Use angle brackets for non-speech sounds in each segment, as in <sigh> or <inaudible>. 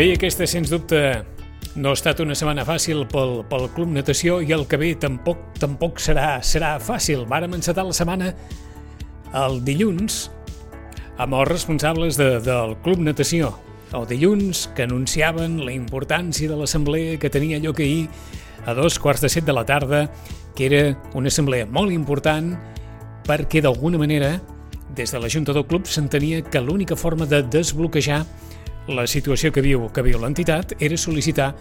Bé, aquesta, sens dubte, no ha estat una setmana fàcil pel, pel Club Natació i el que ve tampoc tampoc serà, serà fàcil. Vàrem encetar la setmana el dilluns amb els responsables de, del Club Natació. El dilluns que anunciaven la importància de l'assemblea que tenia lloc ahir a dos quarts de set de la tarda, que era una assemblea molt important perquè d'alguna manera des de la Junta del Club s'entenia que l'única forma de desbloquejar la situació que viu que viu l'entitat era sol·licitar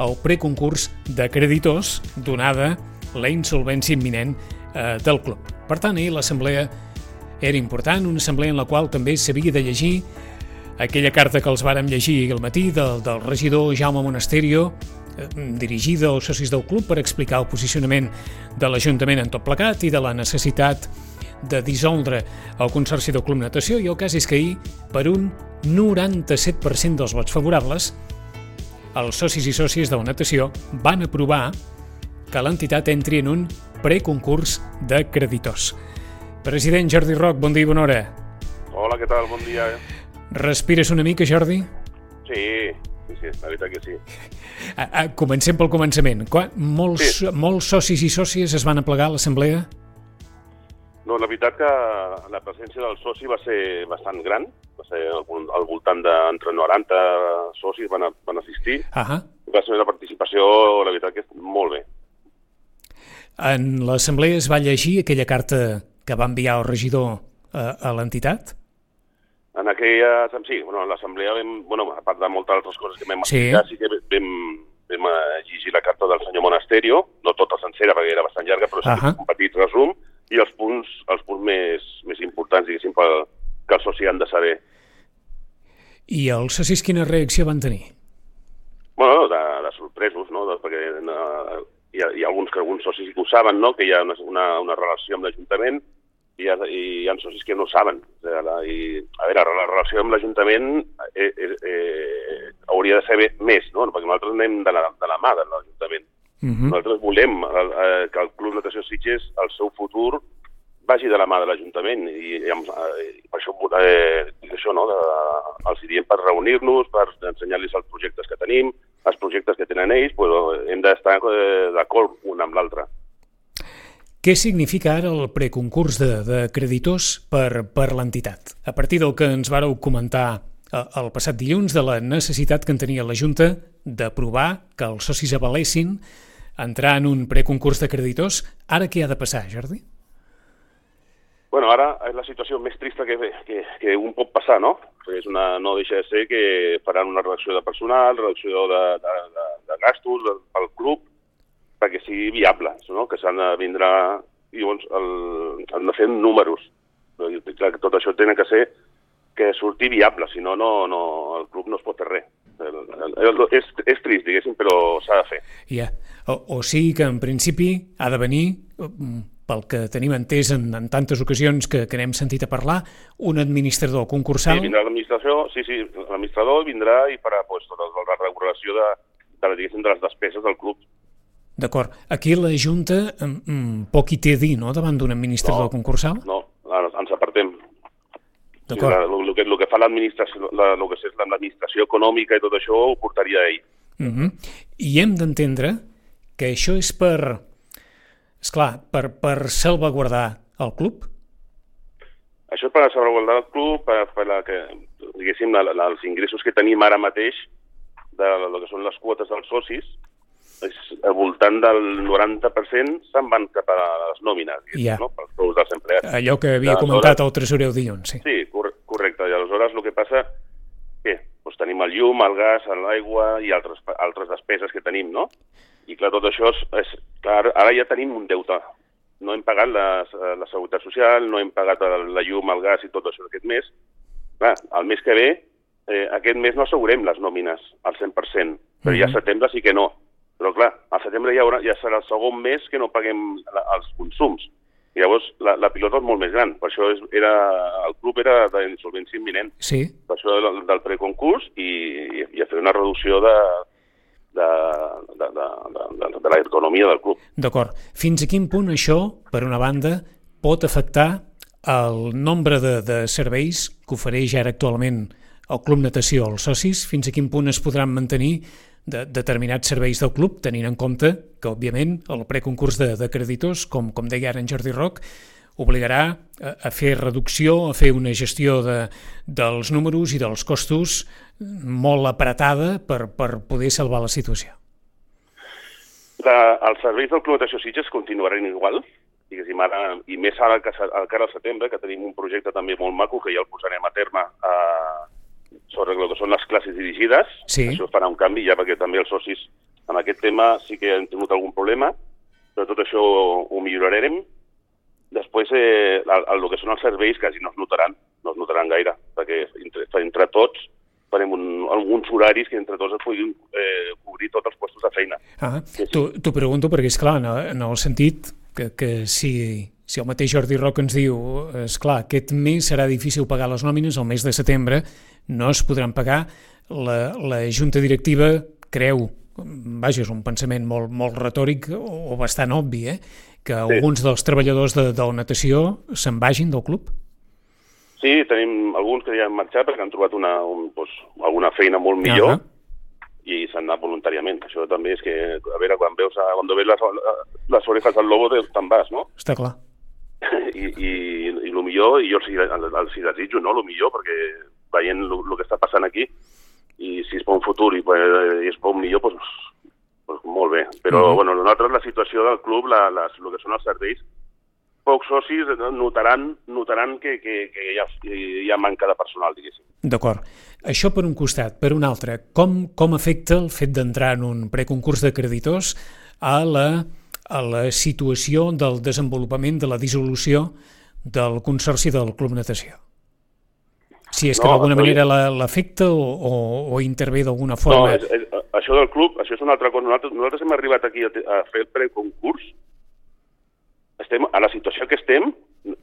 el preconcurs de creditors donada la insolvència imminent eh, del club. Per tant, ahir l'assemblea era important, una assemblea en la qual també s'havia de llegir aquella carta que els vàrem llegir al matí del, del regidor Jaume Monasterio, eh, dirigida als socis del club per explicar el posicionament de l'Ajuntament en tot plegat i de la necessitat de dissoldre el Consorci del Club Natació i el cas és que ahir, per un 97% dels vots favorables, els socis i sòcies de la natació van aprovar que l'entitat entri en un preconcurs de creditors. President Jordi Roc, bon dia i bona hora. Hola, què tal? Bon dia. Respires una mica, Jordi? Sí, sí, sí, la veritat que sí. A, a, comencem pel començament. Quan, molts, Sí. molts socis i sòcies es van aplegar a l'assemblea? No, la veritat que la presència del soci va ser bastant gran, va ser al, al voltant d'entre 90 socis van, a, van assistir. Ahà. Va ser una participació, la veritat que és molt bé. En l'assemblea es va llegir aquella carta que va enviar el regidor a, a l'entitat? En aquella... Sí, bueno, en l'assemblea vam... Bueno, a part de moltes altres coses que vam Sí. explicar, sí que vam, vam eh, llegir la carta del senyor Monasterio, no tota sencera perquè era bastant llarga, però sí Ahà. un petit resum, i els punts, els punts més, més importants, diguéssim, pel, que els socis han de saber. I els socis quina reacció van tenir? Bueno, de, de sorpresos, no? De, perquè no, hi, ha, hi ha alguns que alguns socis que ho saben, no? Que hi ha una, una, una relació amb l'Ajuntament i, hi ha, i hi ha socis que no ho saben. I, a veure, la relació amb l'Ajuntament eh, eh, eh, hauria de ser més, no? Perquè nosaltres anem de la, de la mà de l'Ajuntament. Uh -huh. Nosaltres volem el, eh, que el Club Natació Sitges, el seu futur, vagi de la mà de l'Ajuntament i, i, amb, eh, i per això, eh, això no, de, els diem per reunir-nos, per ensenyar-los els projectes que tenim, els projectes que tenen ells, però hem d'estar eh, d'acord un amb l'altre. Què significa ara el preconcurs de, de creditors per, per l'entitat? A partir del que ens vareu comentar eh, el passat dilluns de la necessitat que en tenia la Junta d'aprovar que els socis avalessin entrar en un preconcurs de creditors, ara què ha de passar, Jordi? Bueno, ara és la situació més trista que, que, que un pot passar, no? Perquè és una, no deixa de ser que faran una reducció de personal, reducció de, de, de, de gastos pel club, perquè sigui viable, no? que s'han de vindre... I llavors el, han de fer números. Clar, tot això té que ser que surti viable, si no, no, no el club no es pot fer res. El, el, el, és, és trist, diguéssim, però s'ha de fer. Ja. O, o sigui que, en principi, ha de venir, pel que tenim entès en, en tantes ocasions que, que n'hem sentit a parlar, un administrador concursal... Sí, vindrà l'administració, sí, sí, l'administrador vindrà i farà pues, tota la regulació de, de, diguéssim, de les despeses del club. D'acord. Aquí la Junta mm, poc hi té a dir, no?, davant d'un administrador No. concursal? No, ara ens apartem. Sí, D'acord. la- el, que, el que fa l'administració, la, el que és l'administració econòmica i tot això ho portaria ell. Uh -huh. I hem d'entendre que això és per... És clar, per, per salvaguardar el club? Això és per salvaguardar el club, per, per la que, diguéssim, la, la, els ingressos que tenim ara mateix de el que són les quotes dels socis, és, al voltant del 90% se'n van cap a les nòmines, Ja. no? pels sous dels empleats. Allò que havia Ja, comentat el tresorer dilluns, sí. Sí, cor correcte. I aleshores el que passa que doncs tenim el llum, el gas, l'aigua i altres, altres despeses que tenim, no? I clar, tot això és, és clar, ara ja tenim un deute. No hem pagat la, la seguretat social, no hem pagat el, la llum, el gas i tot això aquest mes. Clar, el mes que ve, eh, aquest mes no assegurem les nòmines al 100%, però ja a Mhm. setembre sí que no. Però clar, al setembre ja, haurà, ja serà el segon mes que no paguem la, els consums. I llavors la, la pilota és molt més gran. Per això és, era, el club era d'insolvència imminent. Sí, Per això del, del preconcurs i, i a fer una reducció de, de, de, de, de, de, l'economia del club. d'acord. Fins a quin punt això, per una banda, pot afectar el nombre de, de serveis que ofereix ara actualment el Club Natació, els socis, fins a quin punt es podran mantenir de determinats serveis del club, tenint en compte que, òbviament, el preconcurs de, de creditors, com, com deia ara en Jordi Roc, obligarà a, a fer reducció, a fer una gestió de, dels números i dels costos molt apretada per, per poder salvar la situació. La, els serveis del Club Natació Sitges continuaran igual, diguéssim, ara, i més ara que, encara al setembre, que tenim un projecte també molt maco que ja el posarem a terme eh, sobre el que són les classes dirigides. Sí. Això farà un canvi ja perquè també els socis en aquest tema sí que han tingut algun problema, però tot això ho millorarem. Després, eh, el, el, que són els serveis quasi no es notaran, no es notaran gaire, perquè entre, entre tots farem un, alguns horaris que entre tots es puguin eh, cobrir tots els puestos de feina. Ah, T'ho pregunto perquè, és clar, en, en el sentit que, que si, si el mateix Jordi Roc ens diu és clar, aquest mes serà difícil pagar les nòmines, el mes de setembre no es podran pagar, la, la Junta Directiva creu, vaja, és un pensament molt, molt retòric o, o bastant obvi, eh? que sí. alguns dels treballadors de, de la natació se'n vagin del club? Sí, tenim alguns que ja han marxat perquè han trobat una, un, doncs, alguna feina molt millor uh -huh. i s'han anat voluntàriament. Això també és que, a veure, quan veus, quan veus les, les orejas del lobo te'n vas, no? Està clar. I, i, i el millor, i jo els, els, els desitjo, no?, el millor, perquè veient el que està passant aquí, i si és per un futur i, i és per un millor, doncs, doncs molt bé. Però, uh -huh. bueno, nosaltres la situació del club, la, les, el que són els serveis, pocs socis notaran, notaran que, que, que hi, ha, hi ha manca de personal, diguéssim. D'acord. Això per un costat. Per un altre, com, com afecta el fet d'entrar en un preconcurs de creditors a la, a la situació del desenvolupament de la dissolució del Consorci del Club Natació? Si és que no, d'alguna manera l'afecta o, o, o intervé d'alguna forma... No, és, és, això del club, això és una altra cosa. Nosaltres, nosaltres hem arribat aquí a, a fer el preconcurs. Estem, a la situació que estem,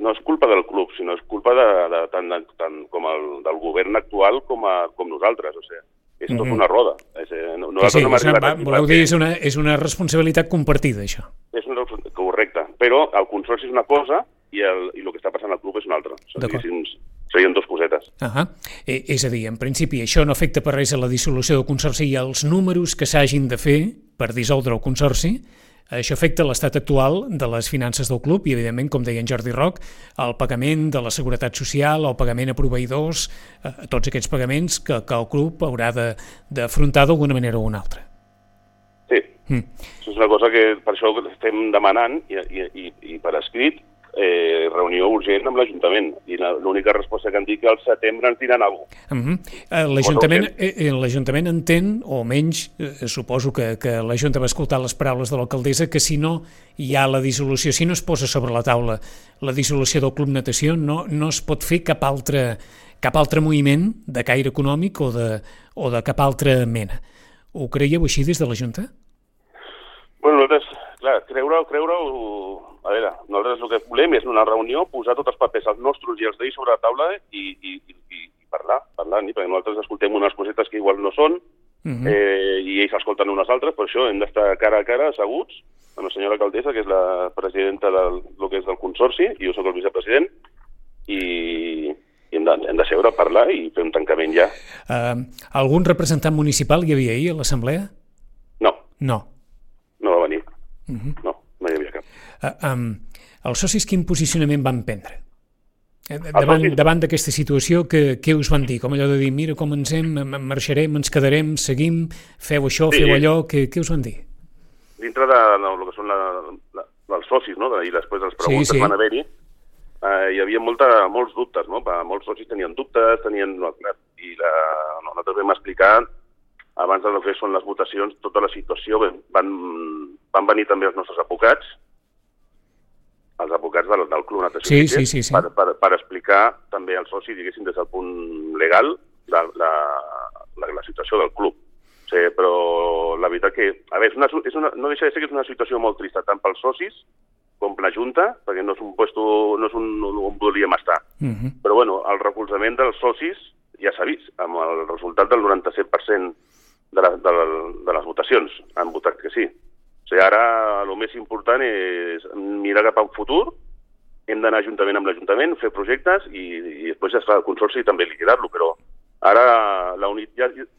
no és culpa del club, sinó és culpa de, de, tant, de, tant com el, del govern actual com, a, com nosaltres. O sigui, és tot mm -hmm. una roda. És, eh, no, sí, sí, no és, va, voleu dir, és una, és una responsabilitat compartida, això. És una, correcte, però el consorci és una cosa i el, i el que està passant al club és una altra. Sigui, serien dos cosetes. Uh -huh. eh, és a dir, en principi, això no afecta per res a la dissolució del Consorci i als números que s'hagin de fer per dissoldre el Consorci, això afecta l'estat actual de les finances del club i, evidentment, com deia en Jordi Roc, el pagament de la seguretat social, el pagament a proveïdors, eh, tots aquests pagaments que, que el club haurà d'afrontar d'alguna manera o una altra. Sí, mm. això és una cosa que per això estem demanant i, i, i, i per escrit reunió urgent amb l'Ajuntament i l'única resposta que han dit que al setembre ens diran alguna cosa. Uh -huh. Eh, L'Ajuntament eh, eh, l'Ajuntament entén, o menys eh, suposo que, que la Junta va escoltar les paraules de l'alcaldessa, que si no hi ha la dissolució, si no es posa sobre la taula la dissolució del Club Natació, no, no es pot fer cap altre, cap altre moviment de caire econòmic o de, o de cap altra mena. Ho creieu així des de la Junta? Bueno, nosaltres, clar, creure-ho, creure-ho a veure, nosaltres el que volem és una reunió, posar tots els papers, els nostres i els d'ells sobre la taula i, i, i, i parlar, parlar, perquè nosaltres escoltem unes cosetes que igual no són, uh mhm. -huh. eh, i ells escolten unes altres, per això hem d'estar cara a cara, asseguts, amb la senyora alcaldessa, que és la presidenta del lo que és del Consorci, i jo sóc el vicepresident, i, i hem de, hem de seure a parlar i fer un tancament ja. Uh, algun representant municipal hi havia ahir a l'assemblea? No. No. Uh mhm. -huh. No eh, um, els socis quin posicionament van prendre? Eh, davant, davant d'aquesta situació, que, què us van dir? Com allò de dir, mira com ens hem, marxarem, ens quedarem, seguim, feu això, sí, feu allò, què, què us van dir? Dintre de no, el que són la, la, els socis, no? i després les preguntes sí, sí. van haver-hi, eh, hi havia molta, molts dubtes, no? molts socis tenien dubtes, tenien... No, I la, no, nosaltres vam explicar, abans del que són les votacions, tota la situació, van, van venir també els nostres advocats, els advocats del, del Club Natació sí, sí, sí, sí. Per, per, per explicar també al soci, diguéssim, des del punt legal, de, la, la, la situació del club. O sigui, però la veritat que... A veure, és una, és una, no deixa de ser que és una situació molt trista, tant pels socis com per la Junta, perquè no és un puesto, no és un, on volíem estar. Uh mhm. -huh. Però, bueno, el recolzament dels socis ja s'ha vist, amb el resultat del 97% de, la, de, la, de les votacions han votat ara el més important és mirar cap al futur, hem d'anar juntament amb l'Ajuntament, fer projectes i, i després ja es fa el consorci i també liquidar-lo, però ara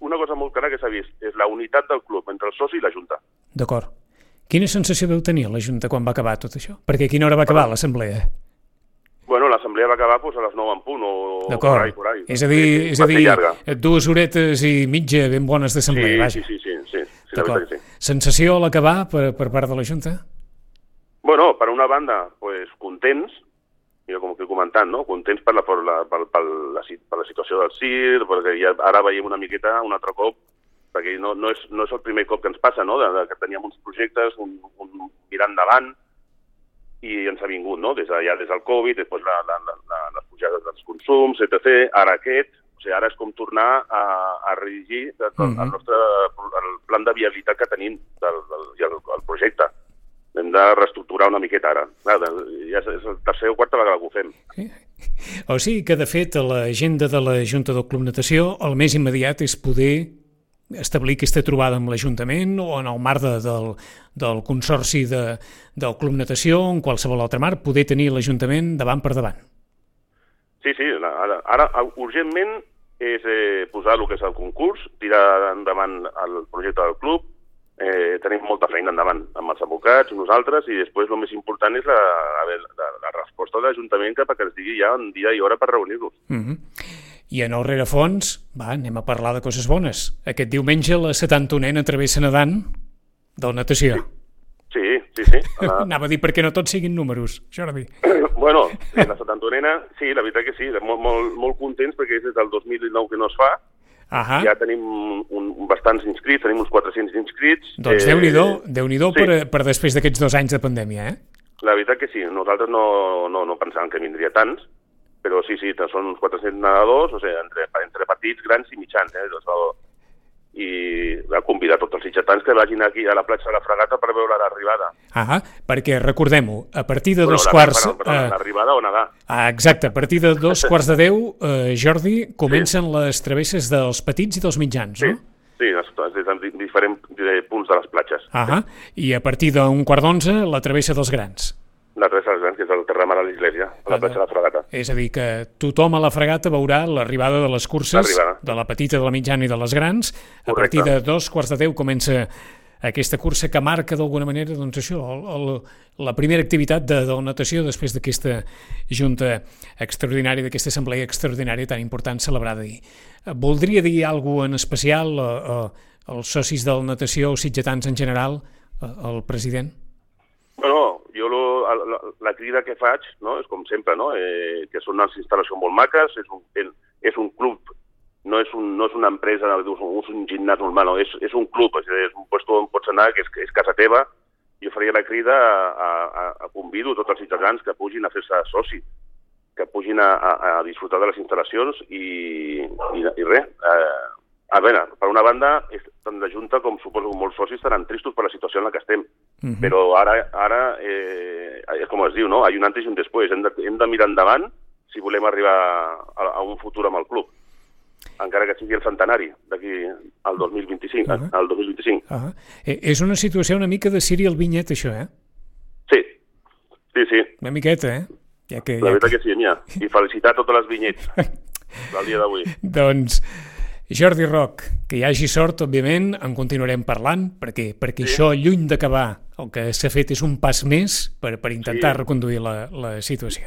una cosa molt clara que s'ha vist és la unitat del club entre el soci i la Junta. D'acord. Quina sensació veu tenir la Junta quan va acabar tot això? Perquè a quina hora va acabar l'assemblea? Bueno, l'assemblea va acabar pues, a les 9 en punt o D'acord. És a dir, és a dir dues horetes i mitja ben bones d'assemblea, vaja. sí, sí, sí, sí, la veritat que sí. Sensació a l'acabar per, per part de la Junta? Bueno, per una banda, pues, contents, jo com que he comentat, no? contents per la, per la, per, per la, per la situació del CIR, perquè ja ara veiem una miqueta un altre cop, perquè no, no, és, no és el primer cop que ens passa, no? de, de que teníem uns projectes, un, un mirar endavant, i ens ha vingut, no? Des de, ja des del Covid, després la, la, la, la, les pujades dels consums, etc. Ara aquest, o sigui, ara és com tornar a, a redigir el, el, Mhm. el nostre el plan de viabilitat que tenim del, del, el, el projecte. Hem de reestructurar una miqueta ara. Clar, ja és, la tercera o quarta vegada que ho fem. Sí. O sigui que, de fet, a l'agenda de la Junta del Club Natació el més immediat és poder establir aquesta trobada amb l'Ajuntament o en el marc de, del, del consorci de, del Club Natació en qualsevol altre marc, poder tenir l'Ajuntament davant per davant. Sí, sí, la- ara, ara urgentment és eh, posar el que és el concurs, tirar endavant el projecte del club, eh, tenim molta feina endavant amb els advocats, nosaltres, i després el més important és la, a veure, la, la resposta de l'Ajuntament cap a que ens digui ja un dia i hora per reunir-nos. Mm -hmm. I en el rerefons, va, anem a parlar de coses bones. Aquest diumenge la 71ena travessa nedant del natació. Sí, sí, sí. La, <laughs> Anava a dir perquè no tots siguin números, Jordi. <clears throat> bueno, sí, la 71ena, sí, la veritat que sí, molt, molt, molt contents perquè és des del 2019 que no es fa, Ahà. ja tenim un, un, bastants inscrits, tenim uns 400 inscrits. Doncs eh, Déu-n'hi-do, déu nhi déu sí. per, per després d'aquests dos anys de pandèmia, eh? La veritat que sí, nosaltres no, no, no pensàvem que vindria tants, però sí, sí, són uns 400 nedadors, o sigui, entre, entre petits, grans i mitjans, eh? Doncs, no, I va convidar tots els sitgetans que vagin aquí a la platja de la Fregata per veure l'arribada. Ah, perquè recordem-ho, a partir de Bueno, dos quarts... Bueno, perdona, eh, l'arribada o nedar. ah, exacte, a partir de dos <laughs> quarts de deu, eh, Jordi, comencen les travesses dels petits i dels mitjans, Sí, no? sí, des de di- diferents punts de les platges. Ah, i a partir d'un quart d'onze, la travessa dels grans. La travessa dels grans, que és el Terramar a l'Església, a la platja de la Fregata. És a dir, que tothom a la fregata veurà l'arribada de les curses, de la petita, de la mitjana i de les grans. A Correcte. partir de dos quarts de deu comença aquesta cursa que marca d'alguna manera doncs això, el, el, la primera activitat de, de la natació després d'aquesta junta extraordinària, d'aquesta assemblea extraordinària tan important celebrada ahir. Eh, Voldria dir alguna en especial eh, eh, als socis de la natació o sitgetans en general, eh, el president? La, la crida que faig no, és com sempre, no? eh, que són unes instal·lacions molt maques, és un, és un club, no és, un, no és una empresa, no, és un gimnàs normal, no, és, és un club, és, és un lloc on pots anar, que és, és casa teva, jo faria la crida a, a, a convido tots els ciutadans que pugin a fer-se soci, que pugin a, a, a disfrutar de les instal·lacions i, i, i res. Eh, a veure, per una banda, tant la Junta com suposo molts socis estaran tristos per la situació en la que estem, Uh -huh. però ara, ara eh, és com es diu, no? Hi ha un antes i un després. Hem de, hem de mirar endavant si volem arribar a, a un futur amb el club. Encara que sigui el centenari d'aquí al 2025. Ahà. Al 2025. Ah, eh, és una situació una mica de Cyril Vinyet, això, eh? Sí, sí, sí. Una miqueta, eh? Ja que, La ja veritat que... que sí, Enya. I felicitar totes les vinyets <laughs> del dia d'avui. Doncs, Jordi Roc, que hi hagi sort, òbviament, en continuarem parlant, perquè, perquè sí. Això, lluny d'acabar, el que s'ha fet és un pas més per, per intentar Sí. reconduir la, la situació.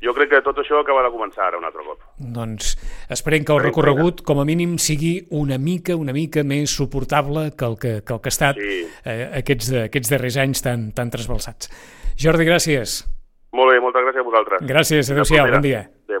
Jo crec que tot això acaba de començar ara un altre cop. Doncs esperem que el Tenim recorregut, com a mínim, sigui una mica, una mica més suportable que el que, que, el que ha estat Sí. eh, aquests, aquests darrers anys tan, tan trasbalsats. Jordi, gràcies. Molt bé, moltes gràcies a vosaltres. Gràcies, adeu-siau, bon dia. Adéu,